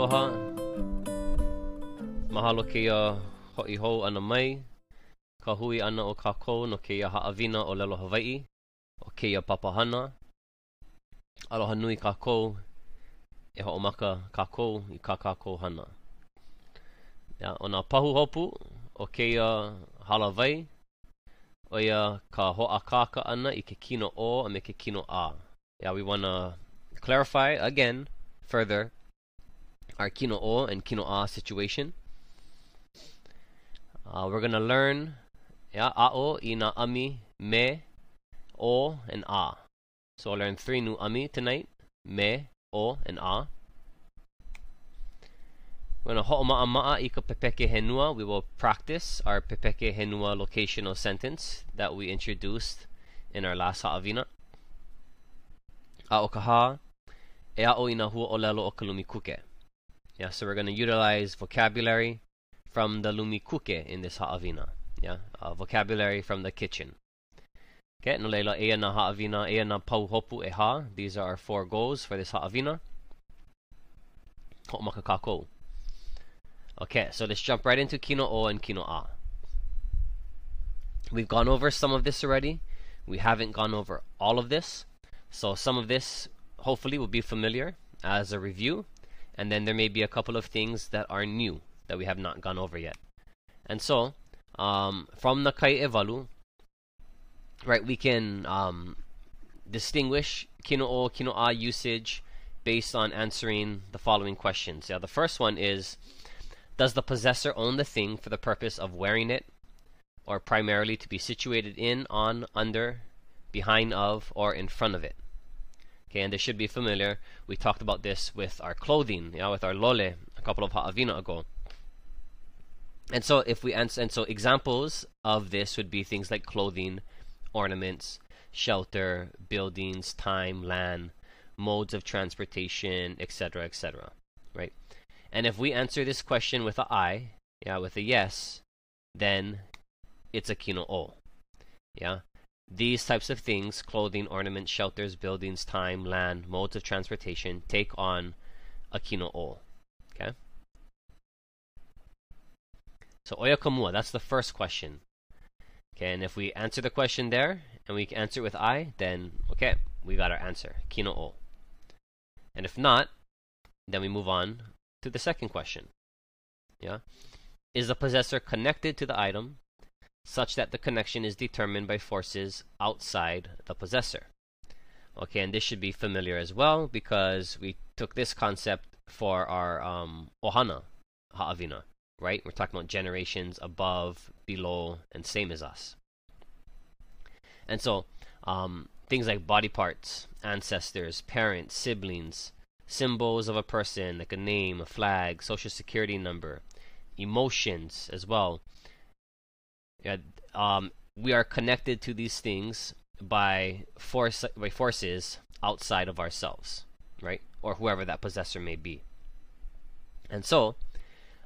aloha. Mahalo ke ia ho'i hou ana mai. Ka hui ana o kākou no ke ia haawina o lelo Hawaii. O ke ia papahana. Aloha nui kākou. E ho maka kākou i kā kākou hana. Ia, o nā pahu hopu o ke ia halawai. O ia ka hoa kāka ana i ke kino o a me ke kino a. Yeah, we want to clarify again further our Kino O and Kino A situation. Uh, we're going to learn yeah, Ao, Ina, Ami, Me, O, and A. So I'll learn three new Ami tonight. Me, O, and A. We're going to ho'oma'a ika pepeke henua. We will practice our pepeke henua locational sentence that we introduced in our last ha'avina. A o kaha, e a o ina hua o lelo o ka lumi kuke. Yeah, so we're going to utilize vocabulary from the lumikuke in this ha'avina. Yeah, uh, vocabulary from the kitchen. Okay, no leila ea na ha'avina, ea na pauhopu e ha. These are our four goals for this ha'avina. Ho'omaka kako. Okay, so let's jump right into Kino O and Kino A. We've gone over some of this already. We haven't gone over all of this. So some of this hopefully will be familiar as a review and then there may be a couple of things that are new that we have not gone over yet. And so, um, from the Kai Evalu, right, we can um, distinguish Kino O, Kino A usage based on answering the following questions. Yeah, the first one is Does the possessor own the thing for the purpose of wearing it, or primarily to be situated in, on, under, behind of, or in front of it? Okay, and they should be familiar. We talked about this with our clothing, yeah, with our lole a couple of ha'avina ago. And so if we answer, and so examples of this would be things like clothing, ornaments, shelter, buildings, time, land, modes of transportation, etc., etc. Right? And if we answer this question with a I, yeah, with a yes, then it's a kino o. Yeah. These types of things, clothing, ornaments, shelters, buildings, time, land, modes of transportation, take on a kino o. Okay? So oya kamua, that's the first question. Okay, and if we answer the question there, and we answer it with I, then okay, we got our answer, kino o. And if not, then we move on to the second question. Yeah? Is the possessor connected to the item such that the connection is determined by forces outside the possessor. Okay, and this should be familiar as well because we took this concept for our um, ohana ha'avina, right? We're talking about generations above, below, and same as us. And so, um, things like body parts, ancestors, parents, siblings, symbols of a person, like a name, a flag, social security number, emotions as well yeah, um, we are connected to these things by force by forces outside of ourselves, right? Or whoever that possessor may be. And so,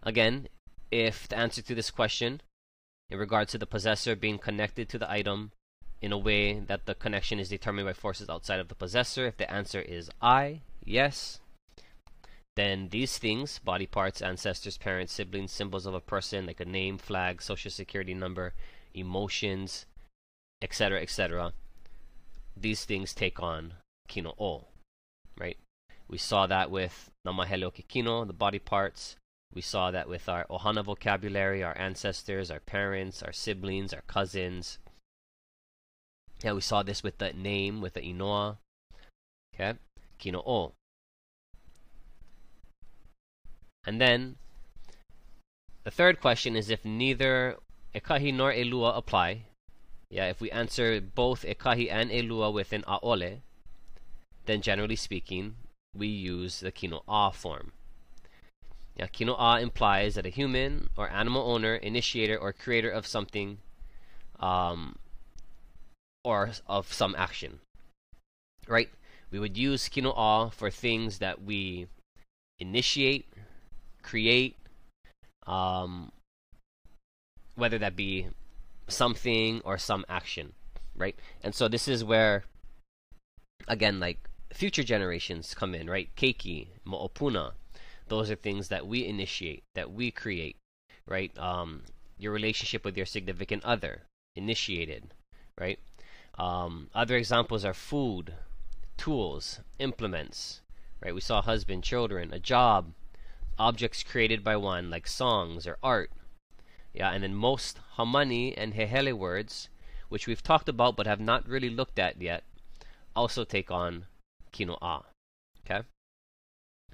again, if the answer to this question in regards to the possessor being connected to the item in a way that the connection is determined by forces outside of the possessor, if the answer is I, yes, then these things body parts, ancestors, parents, siblings, symbols of a person, like a name, flag, social security number, emotions, etc., etc. These things take on kino o, right? We saw that with namahele kino, the body parts. We saw that with our ohana vocabulary, our ancestors, our parents, our siblings, our cousins. Yeah, we saw this with the name, with the inoa. Okay, kino o. And then the third question is if neither ekahi nor elua apply. Yeah, if we answer both ekahi and elua with an aole, then generally speaking, we use the kino a form. Yeah, kino a implies that a human or animal owner, initiator, or creator of something um, or of some action. Right? We would use kino a for things that we initiate, create, um, whether that be something or some action, right? And so this is where, again, like future generations come in, right? Keiki, Mo'opuna, those are things that we initiate, that we create, right? Um, your relationship with your significant other, initiated, right? Um, other examples are food, tools, implements, right? We saw husband, children, a job, objects created by one, like songs or art. Yeah, and then most hamani and hehele words, which we've talked about but have not really looked at yet, also take on kinoa. Okay?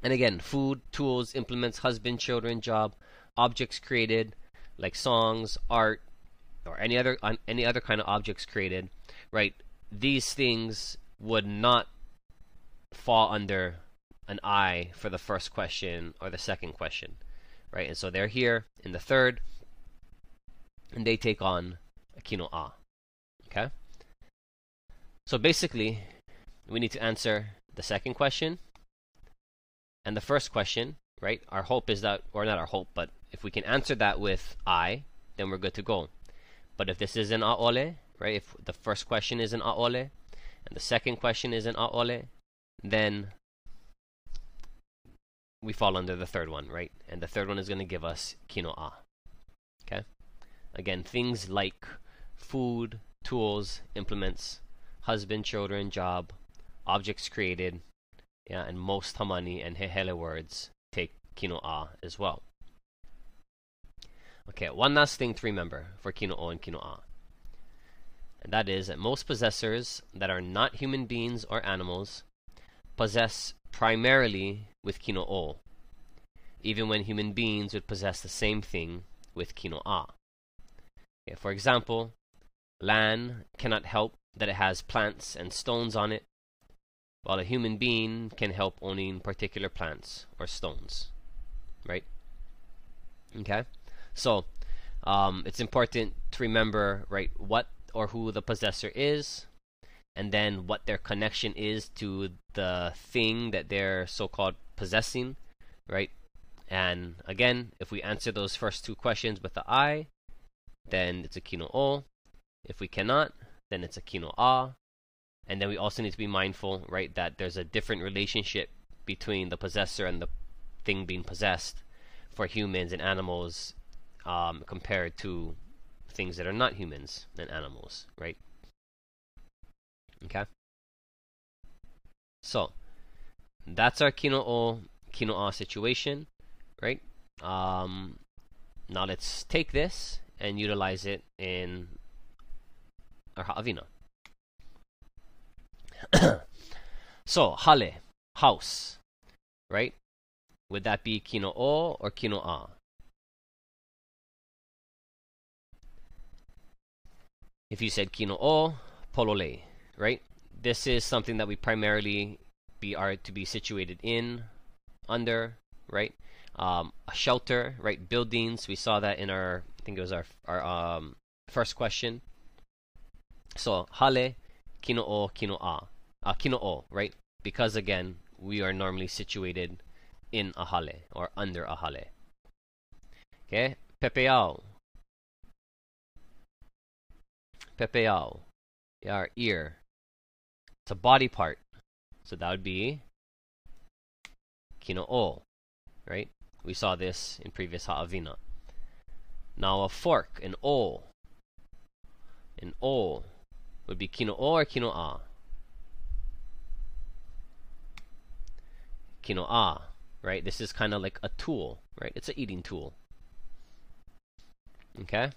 And again, food, tools, implements, husband, children, job, objects created, like songs, art, or any other any other kind of objects created, right? These things would not fall under an I for the first question or the second question, right? And so they're here in the third, and they take on a kino a. Okay? So basically, we need to answer the second question and the first question, right? Our hope is that, or not our hope, but if we can answer that with I, then we're good to go. But if this is an aole, right? If the first question is an aole, and the second question is an aole, then we fall under the third one, right? And the third one is going to give us kinoa. Okay? Again, things like food, tools, implements, husband, children, job, objects created, yeah, and most hamani and hehele words take kinoa as well. Okay, one last thing to remember for kino'o and kinoa. And that is that most possessors that are not human beings or animals possess primarily with kino'o, even when human beings would possess the same thing with kino'a. Okay, for example, land cannot help that it has plants and stones on it, while a human being can help owning particular plants or stones. Right? Okay? So, um, it's important to remember, right, what or who the possessor is, and then what their connection is to the thing that they're so called possessing, right? And again, if we answer those first two questions with the I, then it's a kino o. If we cannot, then it's a kino a. And then we also need to be mindful, right, that there's a different relationship between the possessor and the thing being possessed for humans and animals um, compared to things that are not humans and animals, right? Okay? So, that's our Kino-o, Kino-a situation, right? Um, now let's take this and utilize it in our Ha'avina. so, hale, house, right? Would that be Kino-o or Kino-a? If you said Kino-o, Polole, right? This is something that we primarily be are to be situated in, under, right? Um, a shelter, right? Buildings. We saw that in our, I think it was our our um, first question. So hale, kino-o, kino-a, uh, kino-o, right? Because again, we are normally situated in a hale or under a hale. Okay, pepeao, pepeao, our ear. It's a body part. So that would be kino-o, right? We saw this in previous ha'avina. Now a fork, an o. An o would be kino-o or kino-a? Kino-a, right? This is kind of like a tool, right? It's an eating tool. Okay?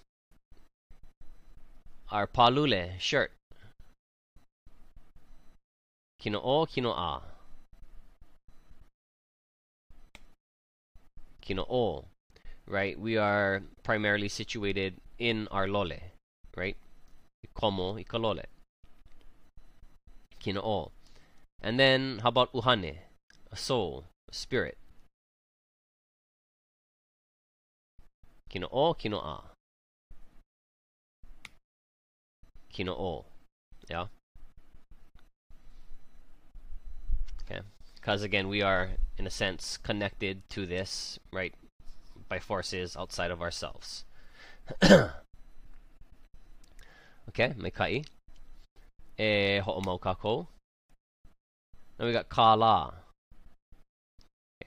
Our palule, shirt. Kino-o, kino-a. Kino-o, right? We are primarily situated in our lole, right? Como ikalole. Kino-o. And then, how about uhane? A soul, a spirit. Kino-o, kino-a. Kino-o. Yeah? Okay. Because again, we are, in a sense, connected to this, right, by forces outside of ourselves. okay, may kai. E eh, ho'omau kako. Then we got kala.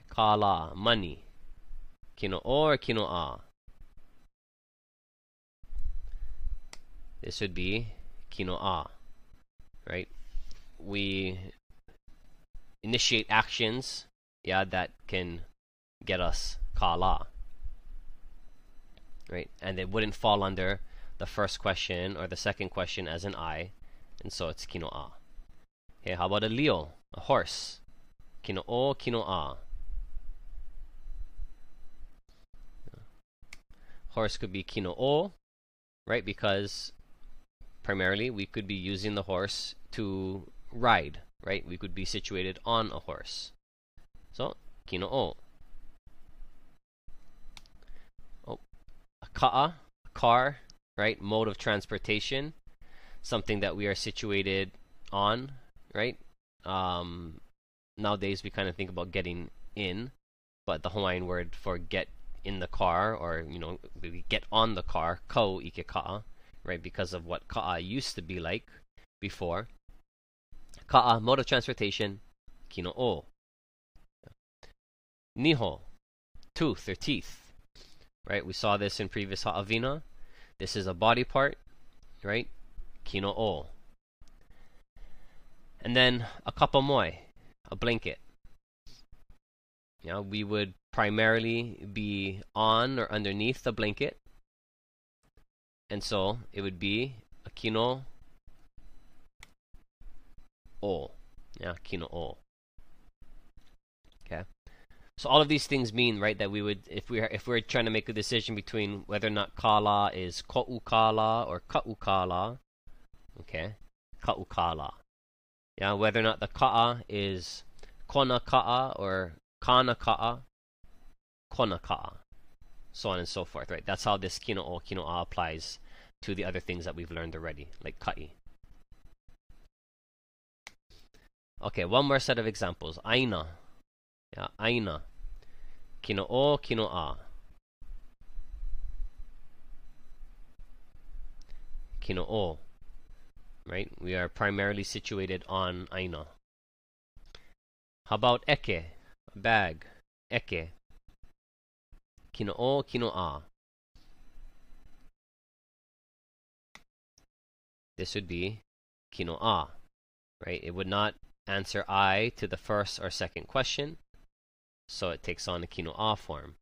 kala, money. Kino or kino a. This would be kino a, right? We initiate actions, yeah, that can get us kala, right? And it wouldn't fall under the first question or the second question as an I, and so it's kino a. Okay, how about a Leo, a horse? Kino o, kino a. Horse could be kino o, right? Because primarily we could be using the horse to ride, right? We could be situated on a horse. So, kino o. Oh, a ka'a, car, right? Mode of transportation, something that we are situated on, right? Um, nowadays we kind of think about getting in, but the Hawaiian word for get in the car or you know we get on the car, ko ike ka'a, right? Because of what ka'a used to be like before. Ka'a, ah, mode of transportation, kino o. Niho, tooth or teeth. Right? We saw this in previous ha'avina. This is a body part, right? Kino o. And then a kapamoe, a blanket. You know, we would primarily be on or underneath the blanket. And so it would be a kino o. Yeah, kino. Okay. So all of these things mean, right, that we would, if we are, if we're trying to make a decision between whether or not kala is ko'u kala or ka'u kala, okay, ka'u kala. Yeah, whether or not the ka'a is kona ka'a or kana ka'a, kona ka'a, so on and so forth, right? That's how this kino o, kino a applies to the other things that we've learned already, like ka'i. Okay, one more set of examples. Aina. Yeah, aina. Kino o, kino a. Kino o. Right? We are primarily situated on aina. How about eke? Bag. Eke. Kino o, kino a. This would be kino a. Right? It would not answer I to the first or second question. So it takes on the kino a form.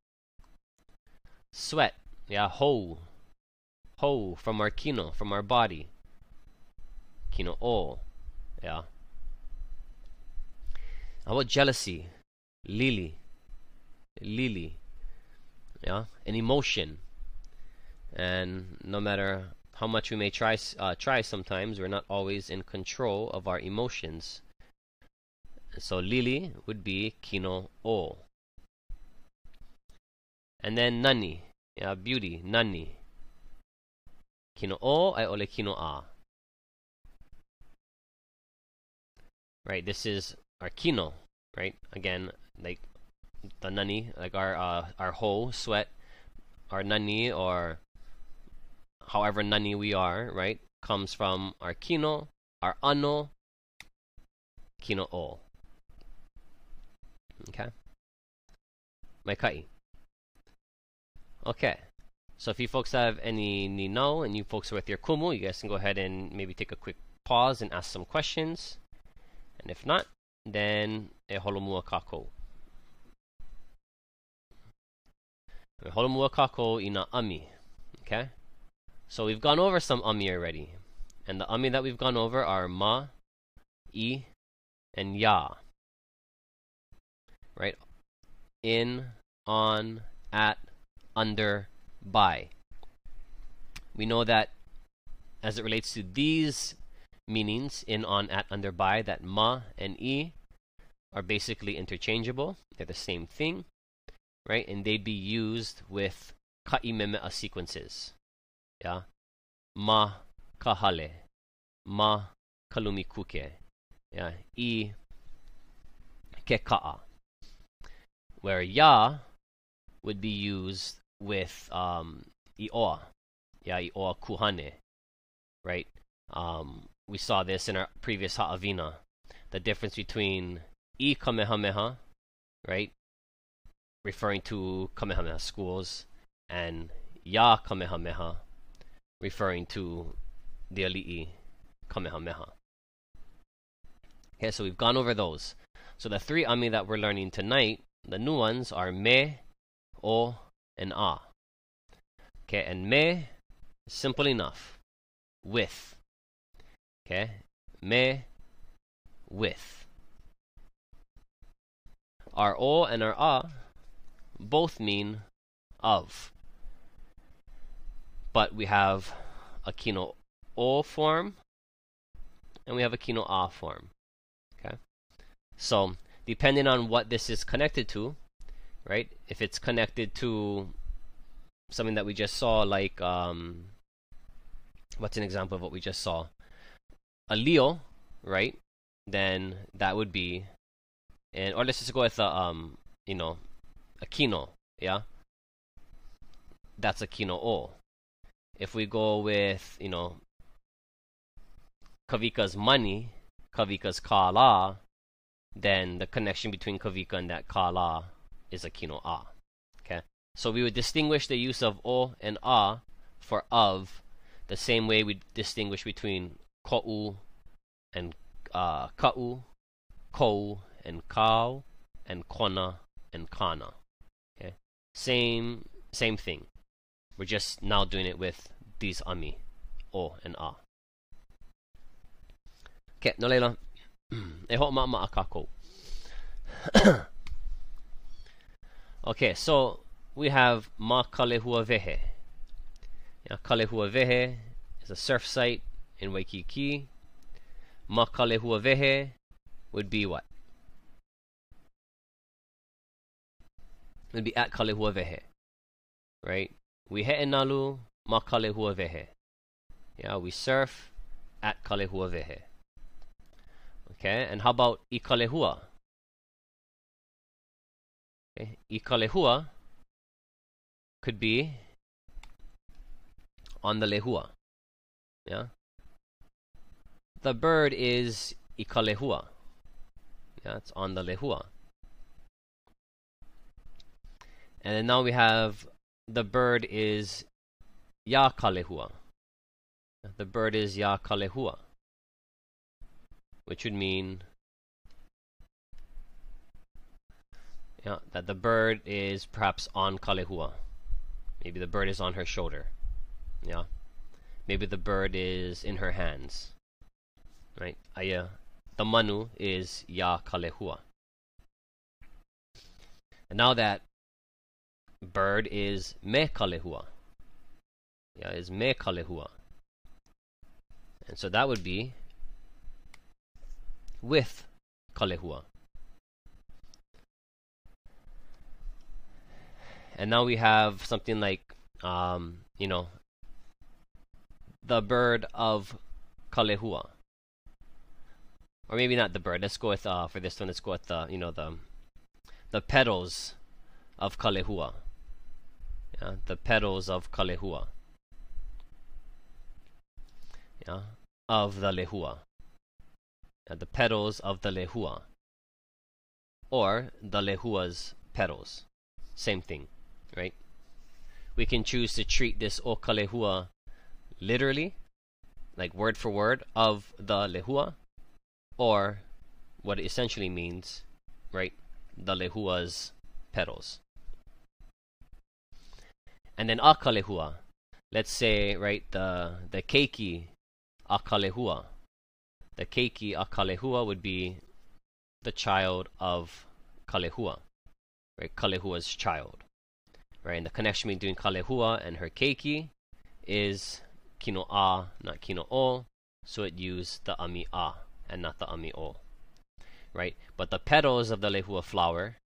Sweat. Yeah, ho. Ho from our kino, from our body. Kino o. Yeah. How about jealousy? Lili. Lili. Yeah, an emotion. And no matter how much we may try, uh, try sometimes, we're not always in control of our emotions. So lili would be kino o. And then nani, yeah, beauty, nani. Kino o ole kino a. Right, this is our kino, right? Again, like the nani, like our uh, our ho, sweat, our nani or however nani we are, right? Comes from our kino, our ano, kino o. Okay. Maikai. Okay. So if you folks have any ni no and you folks are with your kumu, you guys can go ahead and maybe take a quick pause and ask some questions. And if not, then e holomua kako. E holomua kako ina ami. Okay? So we've gone over some ami already. And the ami that we've gone over are ma, i, and ya right? In, on, at, under, by. We know that as it relates to these meanings, in, on, at, under, by, that ma and e are basically interchangeable. They're the same thing, right? And they'd be used with ka'imemea sequences. Yeah? Ma kahale. Ma kalumikuke. Yeah? I keka'a where ya would be used with um, ioa, yeah, ioa kuhane, right? Um, we saw this in our previous ha'avina, the difference between i kamehameha, right, referring to Kamehameha schools, and Ya Kamehameha, referring to the Ali'i Kamehameha. Okay, so we've gone over those. So the three ami that we're learning tonight, the new ones are me, o, and a. Okay, and me, simple enough. With. Okay, me, with. Our o and our a both mean of. But we have a kino o form and we have a kino a form. Okay? So, depending on what this is connected to, right? If it's connected to something that we just saw, like, um, what's an example of what we just saw? A Leo, right? Then that would be, and or let's just go with a, um, you know, a Kino, yeah? That's a Kino O. If we go with, you know, Kavika's money, Kavika's Kala, then the connection between Kavika and that Kala is a Kino A. Okay? So we would distinguish the use of O and A for of the same way we distinguish between Ko'u and uh, Ka'u, Kou and Kau, and Kona and Kana. Okay? Same same thing. We're just now doing it with these ami, O and A. Okay, no. E ho ma ma akako. Okay, so we have Ma Kalehua Vehe. Yeah, Kalehua Vehe is a surf site in Waikiki. Ma Kalehua Vehe would be what? It would be at Kalehua Vehe. Right? We he'enalu ma Kalehua Vehe. Yeah, we surf at Kalehua Vehe. Okay, and how about Ikalehua? Okay. Ikalehua could be on the lehua. Yeah. The bird is Ikalehua. Yeah, it's on the lehua. And then now we have the bird is Yakalehua. The bird is Yakalehua. Which would mean Yeah, that the bird is perhaps on Kalehua. Maybe the bird is on her shoulder. Yeah. Maybe the bird is in her hands. Right? Aya. The manu is Ya Kalehua. And now that bird is Me Kalehua. Yeah, is Me Kalehua. And so that would be with Kalehua. and now we have something like um, you know the bird of Kalehua. Or maybe not the bird. Let's go with uh, for this one. Let's go with the you know the the petals of Kalehua. Yeah, the petals of Kalehua. Yeah, of the lehua. Yeah, the petals of the lehua. Or the lehua's petals. Same thing right? We can choose to treat this o kalehua literally, like word for word of the lehua, or what it essentially means, right? The lehua's petals. And then akalehua, let's say, right, the the keiki akalehua. The keiki akalehua would be the child of Kalehua, right? Kalehua's child right? And the connection between Kalehua and her keiki is Kino A, not Kino O, so it used the Ami A and not the Ami O, right? But the petals of the Lehua flower,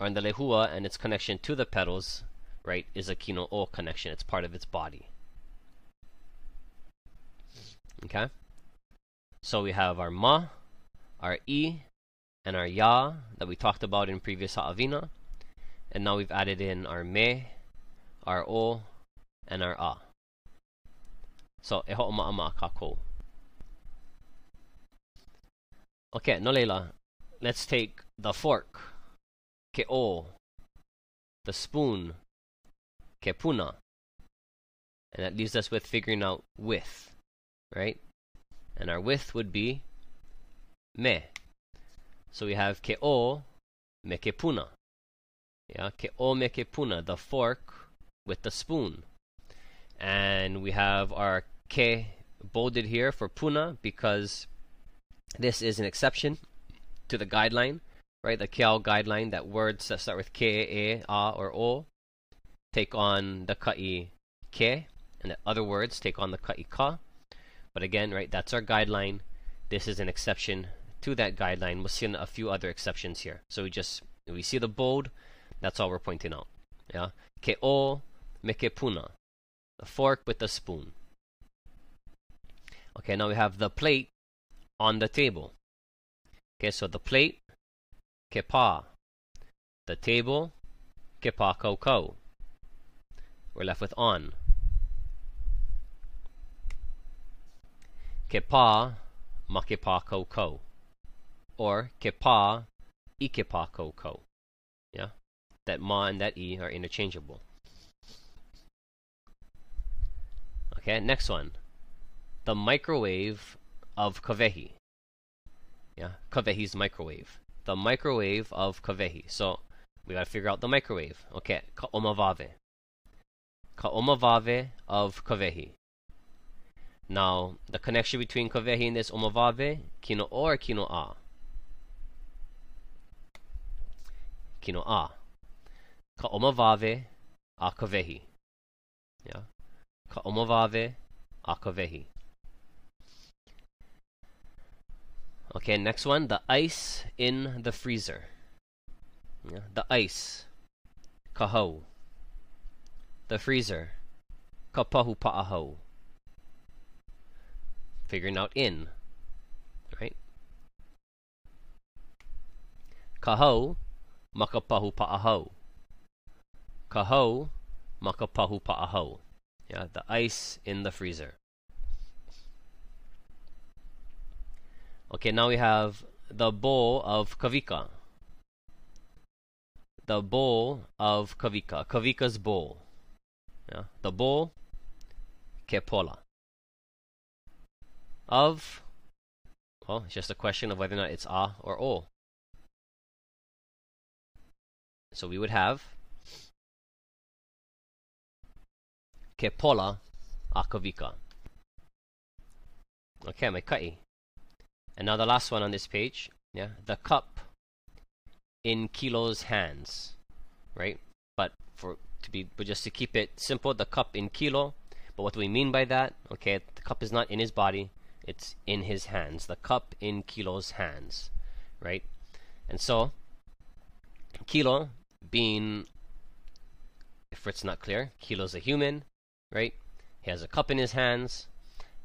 or in the Lehua and its connection to the petals, right, is a Kino O connection. It's part of its body. Okay? So we have our Ma, our I, and our Ya that we talked about in previous Ha'avina. And now we've added in our me, our o, and our a. So, e ho'o ma'ama ka ko. Okay, no leila. Let's take the fork. Ke o. the spoon, kepuna. And that leaves us with figuring out with, right? And our width would be me. So we have ke o me. Yeah, ke o me the fork with the spoon. And we have our ke bolded here for puna because this is an exception to the guideline, right? The Kiao guideline that words that start with ke, e, a, or o take on the ka'i ke, and the other words take on the ka'i ka. But again, right, that's our guideline. This is an exception to that guideline. We'll see a few other exceptions here. So we just we see the bold, that's all we're pointing out. Yeah. Ke o me ke puna. The fork with the spoon. Okay, now we have the plate on the table. Okay, so the plate, kepa. The table, kepa ko We're left with on. Kepa, makepa ko Or kepa, ikepa ko Yeah, that ma and that e are interchangeable. Okay, next one the microwave of Kavehi. Yeah, Kavehi's microwave. The microwave of Kavehi. So we gotta figure out the microwave. Okay, Ka'omavave. Ka'omavave of Kavehi. Now, the connection between Kavehi and this Omavave, Kino or Kino A? Kino A. Ka'omavave a Kavehi. Yeah. Ka'omavave a Kavehi. Okay, next one, the ice in the freezer. Yeah, the ice, kaho. The freezer, kapahu pa'aho. Figuring out in, right? Kaho, makapahu pa'aho. Kaho, makapahu pa'aho. Yeah, the ice in the freezer. Okay, now we have the bowl of Kavika. The bowl of Kavika. Kavika's bowl. Yeah, the bowl, Kepola. Of, well, it's just a question of whether or not it's A or O. So we would have Kepola Akavika. Okay, my kai. And now the last one on this page, yeah, the cup in kilos hands, right? But for to be, but just to keep it simple, the cup in kilo. But what do we mean by that? Okay, the cup is not in his body; it's in his hands. The cup in kilos hands, right? And so, kilo being, if it's not clear, kilo's a human, right? He has a cup in his hands,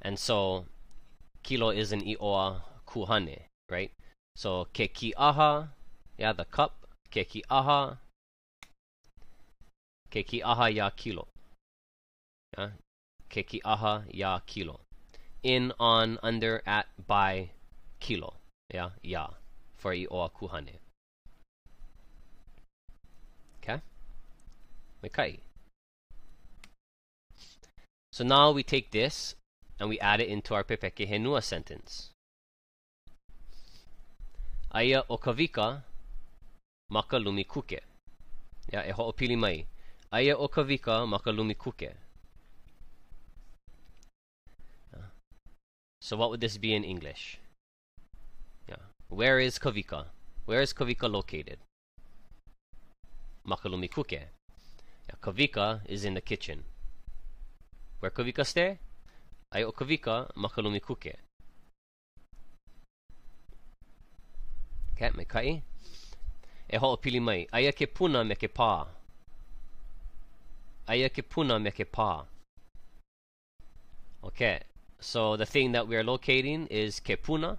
and so kilo is an ioa kuhane, right? So keki aha, yeah, the cup, keki aha, keki aha ya kilo. Yeah? Keki aha ya kilo. In, on, under, at, by, kilo. Yeah, yeah, For i o kuhane. Okay? Mekai. So now we take this and we add it into our Pepeke Henua sentence. Aia o kawika maka lumi kuke. Ya, e ho'opili mai. Aia o kawika maka lumi kuke. So what would this be in English? Yeah. Where is Kavika? Where is Kavika located? Makalumi kuke. Yeah, Kavika is in the kitchen. Where Kavika stay? Ay o Kavika makalumi kuke. Okay, me kai. E ho'opili mai. Aia ke puna me ke pā. Aia ke puna me ke pā. Okay, so the thing that we are locating is Kepuna,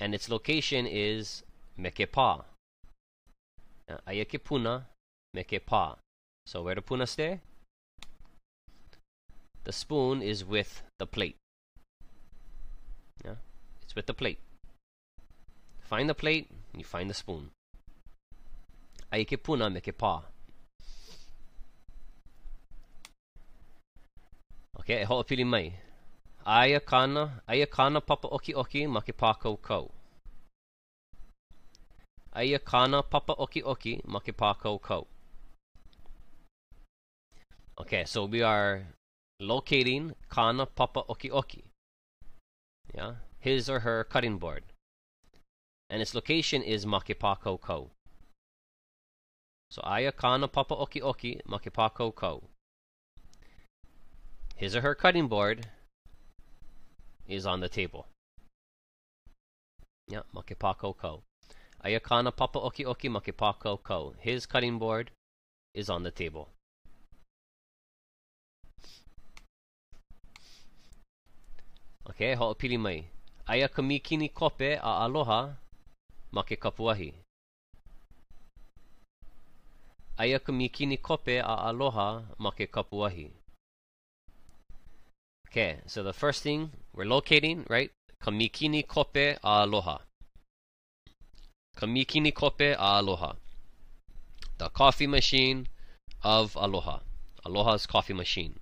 and its location is Mekepa. ke pā. Aia ke puna me ke pā. So where the puna stay? The spoon is with the plate. Yeah, it's with the plate. Find the plate, you find the spoon. Ai ke puna me ke pā. Okay, e ho'opili mai. Aia kana, aia kana papa oki oki ma ke pā kou kou. Aia kana papa oki oki ma ke. Okay, so we are locating kana papa oki oki. Yeah, his or her cutting board. And its location is Makipako Ko. So Aya Kana Papa Oki Oki Makipako Ko. His or her cutting board is on the table. Yeah, Makipako Ko. Aya Kana Papa Oki Oki Makipako Ko. His cutting board is on the table. Okay, ho'opili mai. Aia ka mikini kope a aloha ma ke kapuahi. Aia ka mikini kope a aloha ma ke kapuahi. Okay, so the first thing we're locating, right? Kamikini kope aloha. Kamikini kope aloha. The coffee machine of aloha. Aloha's coffee machine.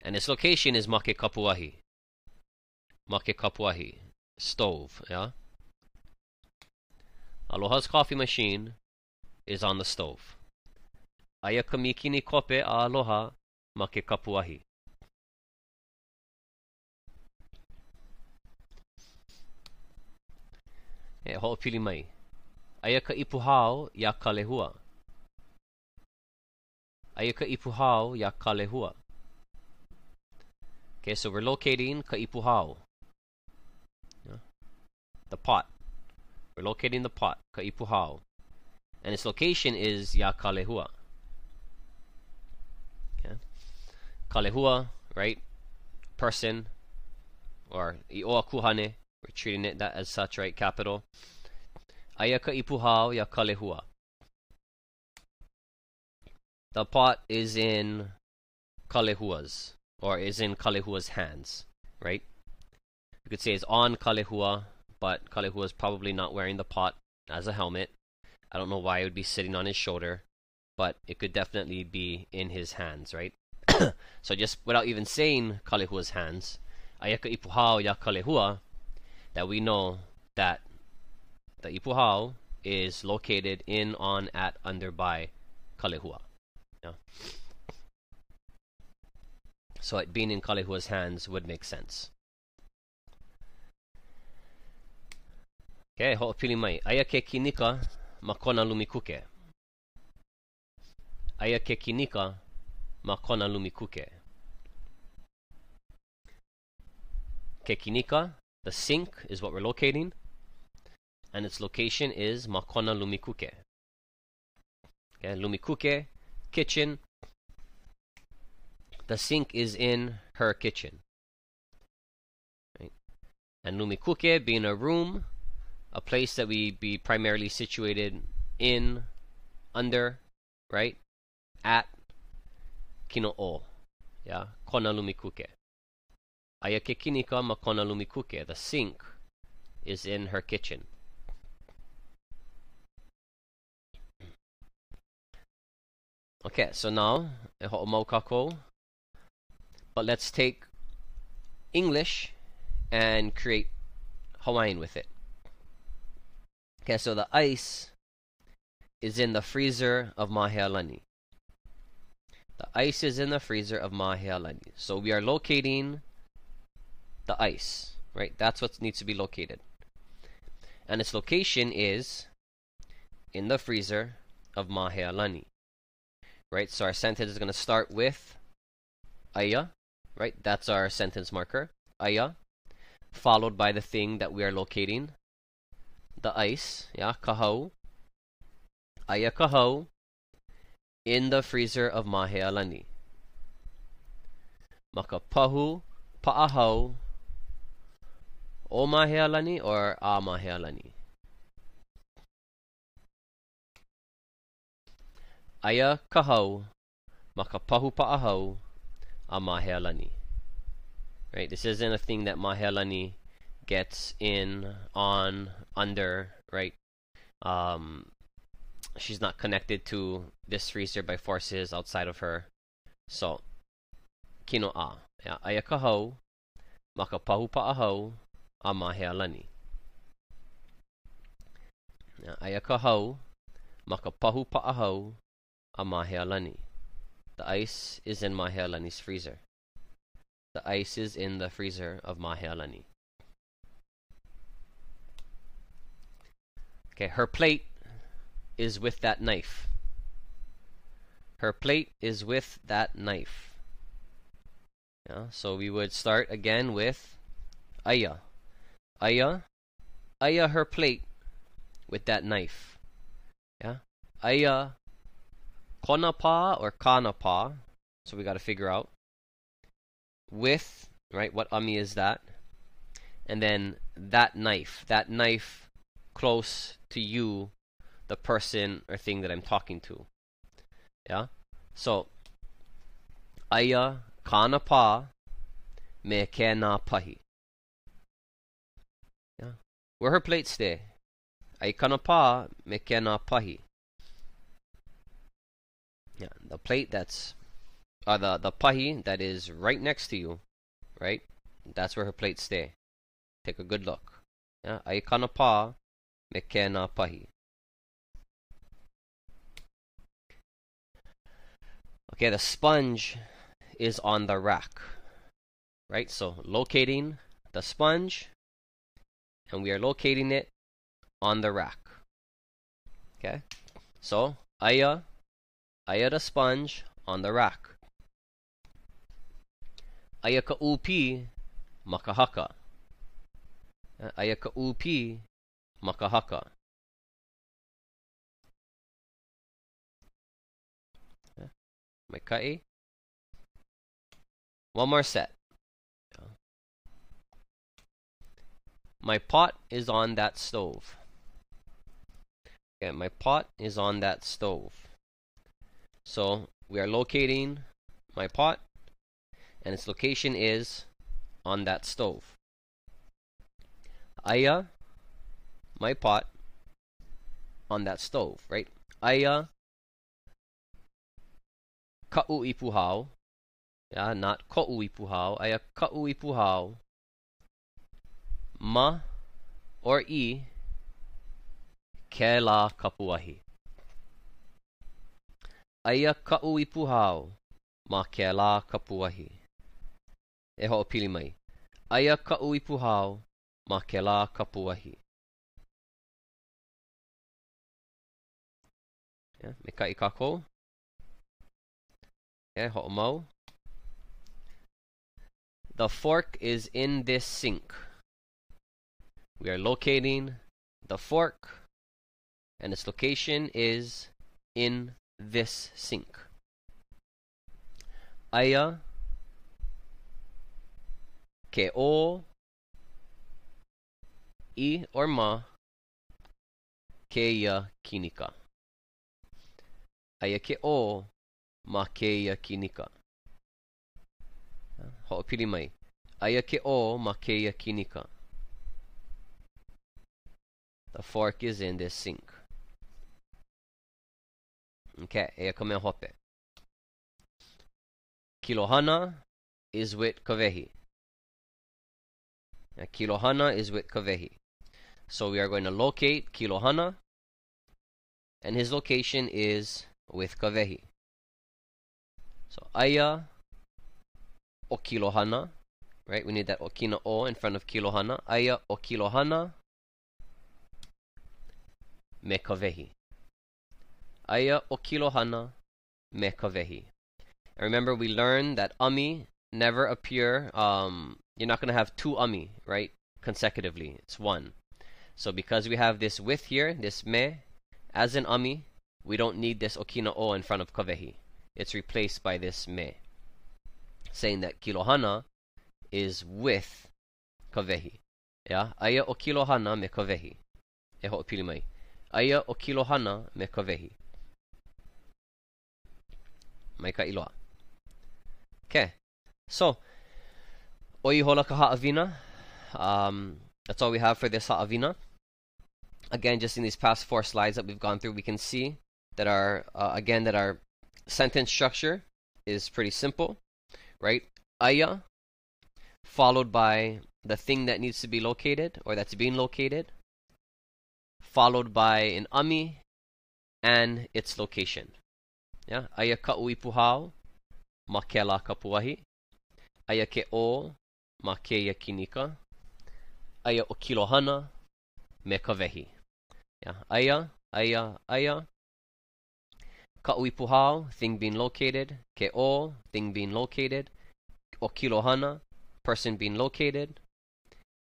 And its location is Make Kapuahi. Make Kapuahi. Stove, yeah? Aloha's coffee machine is on the stove. Aia ka mikini kope aloha ma ke kapuahi. E mai. Aia ka ipuhao ka. Aia ka ipuhao ka. Okay, so we're locating ka ipuhao. The pot. We're locating the pot, Ka'ipuhao. And its location is Ya Kalehua. Okay. Kalehua, right? Person, or Ioa Kuhane. We're treating it that as such, right? Capital. Aya Ka'ipuhao Ya Kalehua. The pot is in Kalehua's, or is in Kalehua's hands, right? You could say it's on Kalehua, but Kalehua is probably not wearing the pot as a helmet. I don't know why it would be sitting on his shoulder, but it could definitely be in his hands, right? so just without even saying Kalehua's hands, Ayaka Ipuhao ya Kalehua, that we know that the Ipuhao is located in, on, at, under, by Kalehua. Yeah. So it being in Kalehua's hands would make sense. Okay, ho'opili mai. Aia ke kinika ma kona lumikuke. Aia ke kinika ma kona lumikuke. Ke kinika, the sink is what we're locating, and its location is Makona Lumikuke. Okay, Lumikuke, kitchen. The sink is in her kitchen. Right? And Lumikuke being a room, a place that we be primarily situated in, under, right? At Kino'o. Yeah, Kona Lumikuke. Ayakekinika ma konalumikuke. The sink is in her kitchen. Okay, so now, kako. But let's take English and create Hawaiian with it. Okay, so the ice is in the freezer of Mahealani. The ice is in the freezer of Mahealani. So we are locating the ice, right? That's what needs to be located. And its location is in the freezer of Mahealani. Right? So our sentence is going to start with Aya, right? That's our sentence marker. Aya, followed by the thing that we are locating, the ice, yeah, kahau, aya kahau, in the freezer of Mahealani. Makapahu pa'ahau o Mahealani or a Mahealani. Aya kahau, makapahu pa'ahau a Mahealani. Right, this isn't a thing that Mahealani gets in, on, under, right? Um, she's not connected to this freezer by forces outside of her. So, kino a. Aya ka hau, maka pahu pa hau, a mahea lani. Aya ka pahu pa hau, a mahea lani. The ice is in mahea lani's freezer. The ice is in the freezer of mahea lani. Okay, her plate is with that knife. Her plate is with that knife. Yeah, so we would start again with Aya. Aya. Aya her plate with that knife. Yeah. Aya konapa or kanapa. So we got to figure out with, right? What ami is that? And then that knife. That knife close to you, the person or thing that I'm talking to. Yeah? So, aya kana pa me kena pahi. Yeah? Where her plates stay? Ai kana pa pahi. Yeah, the plate that's uh, the the pahi that is right next to you, right? That's where her plates stay. Take a good look. Yeah, ai kana pa Pahi. Okay, the sponge is on the rack. Right? So locating the sponge and we are locating it on the rack. Okay? So aya aya the sponge on the rack. Aya ka upi makahaka. Uh, aya ka upi Makahaka. Uh, Maikai. One more set. My pot is on that stove. Okay, my pot is on that stove. So we are locating my pot and its location is on that stove. Aya my pot on that stove, right? Aya ka'u ipuhau. Yeah, not ko'u ipuhau. Aya ka'u ipuhau. ma or i ke la kapuahi. Aia ka ui puhao ma ke la kapuahi. E ho pili mai. Aia ka ui puhao ma ke la kapuahi. Yeah, me ka i ka kou. Yeah, ho mau. The fork is in this sink. We are locating the fork and its location is in this sink. Aya ke o i or ma keia kinika. Aia ke o ma keia kinika. Ho'opili mai. Aia ke o ma keia kinika. The fork is in this sink. Okay, mea hope. Kilohana is with kavehi. Kilohana is with kavehi. So we are going to locate Kilohana, and his location is with kavehi. So aya o kilohana, right? We need that okina o in front of kilohana. Aya o me kavehi. Aya o kilohana me kavehi. And remember, we learned that ami never appear. Um, you're not going to have two ami, right? Consecutively, it's one. So because we have this with here, this me, as an ami, we don't need this okina o in front of kavehi. It's replaced by this me. Saying that kilohana is with kavehi. Yeah? Aya o kilohana me kavehi. E ho Aya o kilohana me kavehi. Mai ka iloa. Okay. So, oi hola ka ha'avina. Um, that's all we have for this ha'avina. again, just in these past four slides that we've gone through, we can see that our, uh, again, that our sentence structure is pretty simple, right? Aya, followed by the thing that needs to be located or that's being located, followed by an ami and its location. Yeah, aya ka ui puhao, ma ke la kapuahi, aya ke o, ma ke yakinika, aya o kilohana, me ka. Yeah, aya, aya, aya. Ka uipuhao, thing being located. Ke o, thing being located. O kilohana, person being located.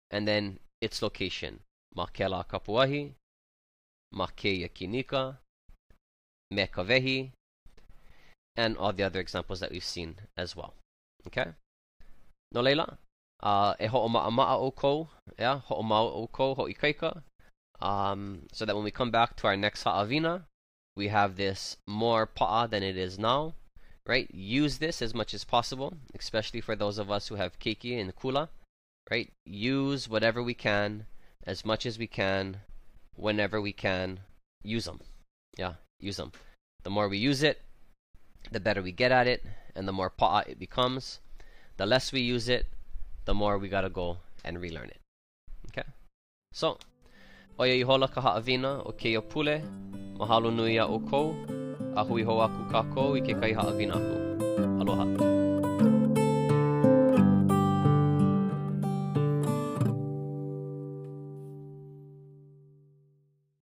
And then its location. makela kapuahi, ma ke yakinika, me ka vehi, and all the other examples that we've seen as well. Okay? No leila, uh, e ho'oma'ama'a o kou, yeah, ho'oma'o o kou, ho'ikaika, um, so that when we come back to our next ha'avina, we have this more pa'a than it is now, right? Use this as much as possible, especially for those of us who have keiki and kula, right? Use whatever we can, as much as we can, whenever we can, use them. Yeah, use them. The more we use it, the better we get at it, and the more pa'a it becomes. The less we use it, the more we gotta go and relearn it. Okay? So, Oia i hola ka haawina o ke pule, mahalo nui a o kou, a hui ho aku kako i ke kai aku. Aloha.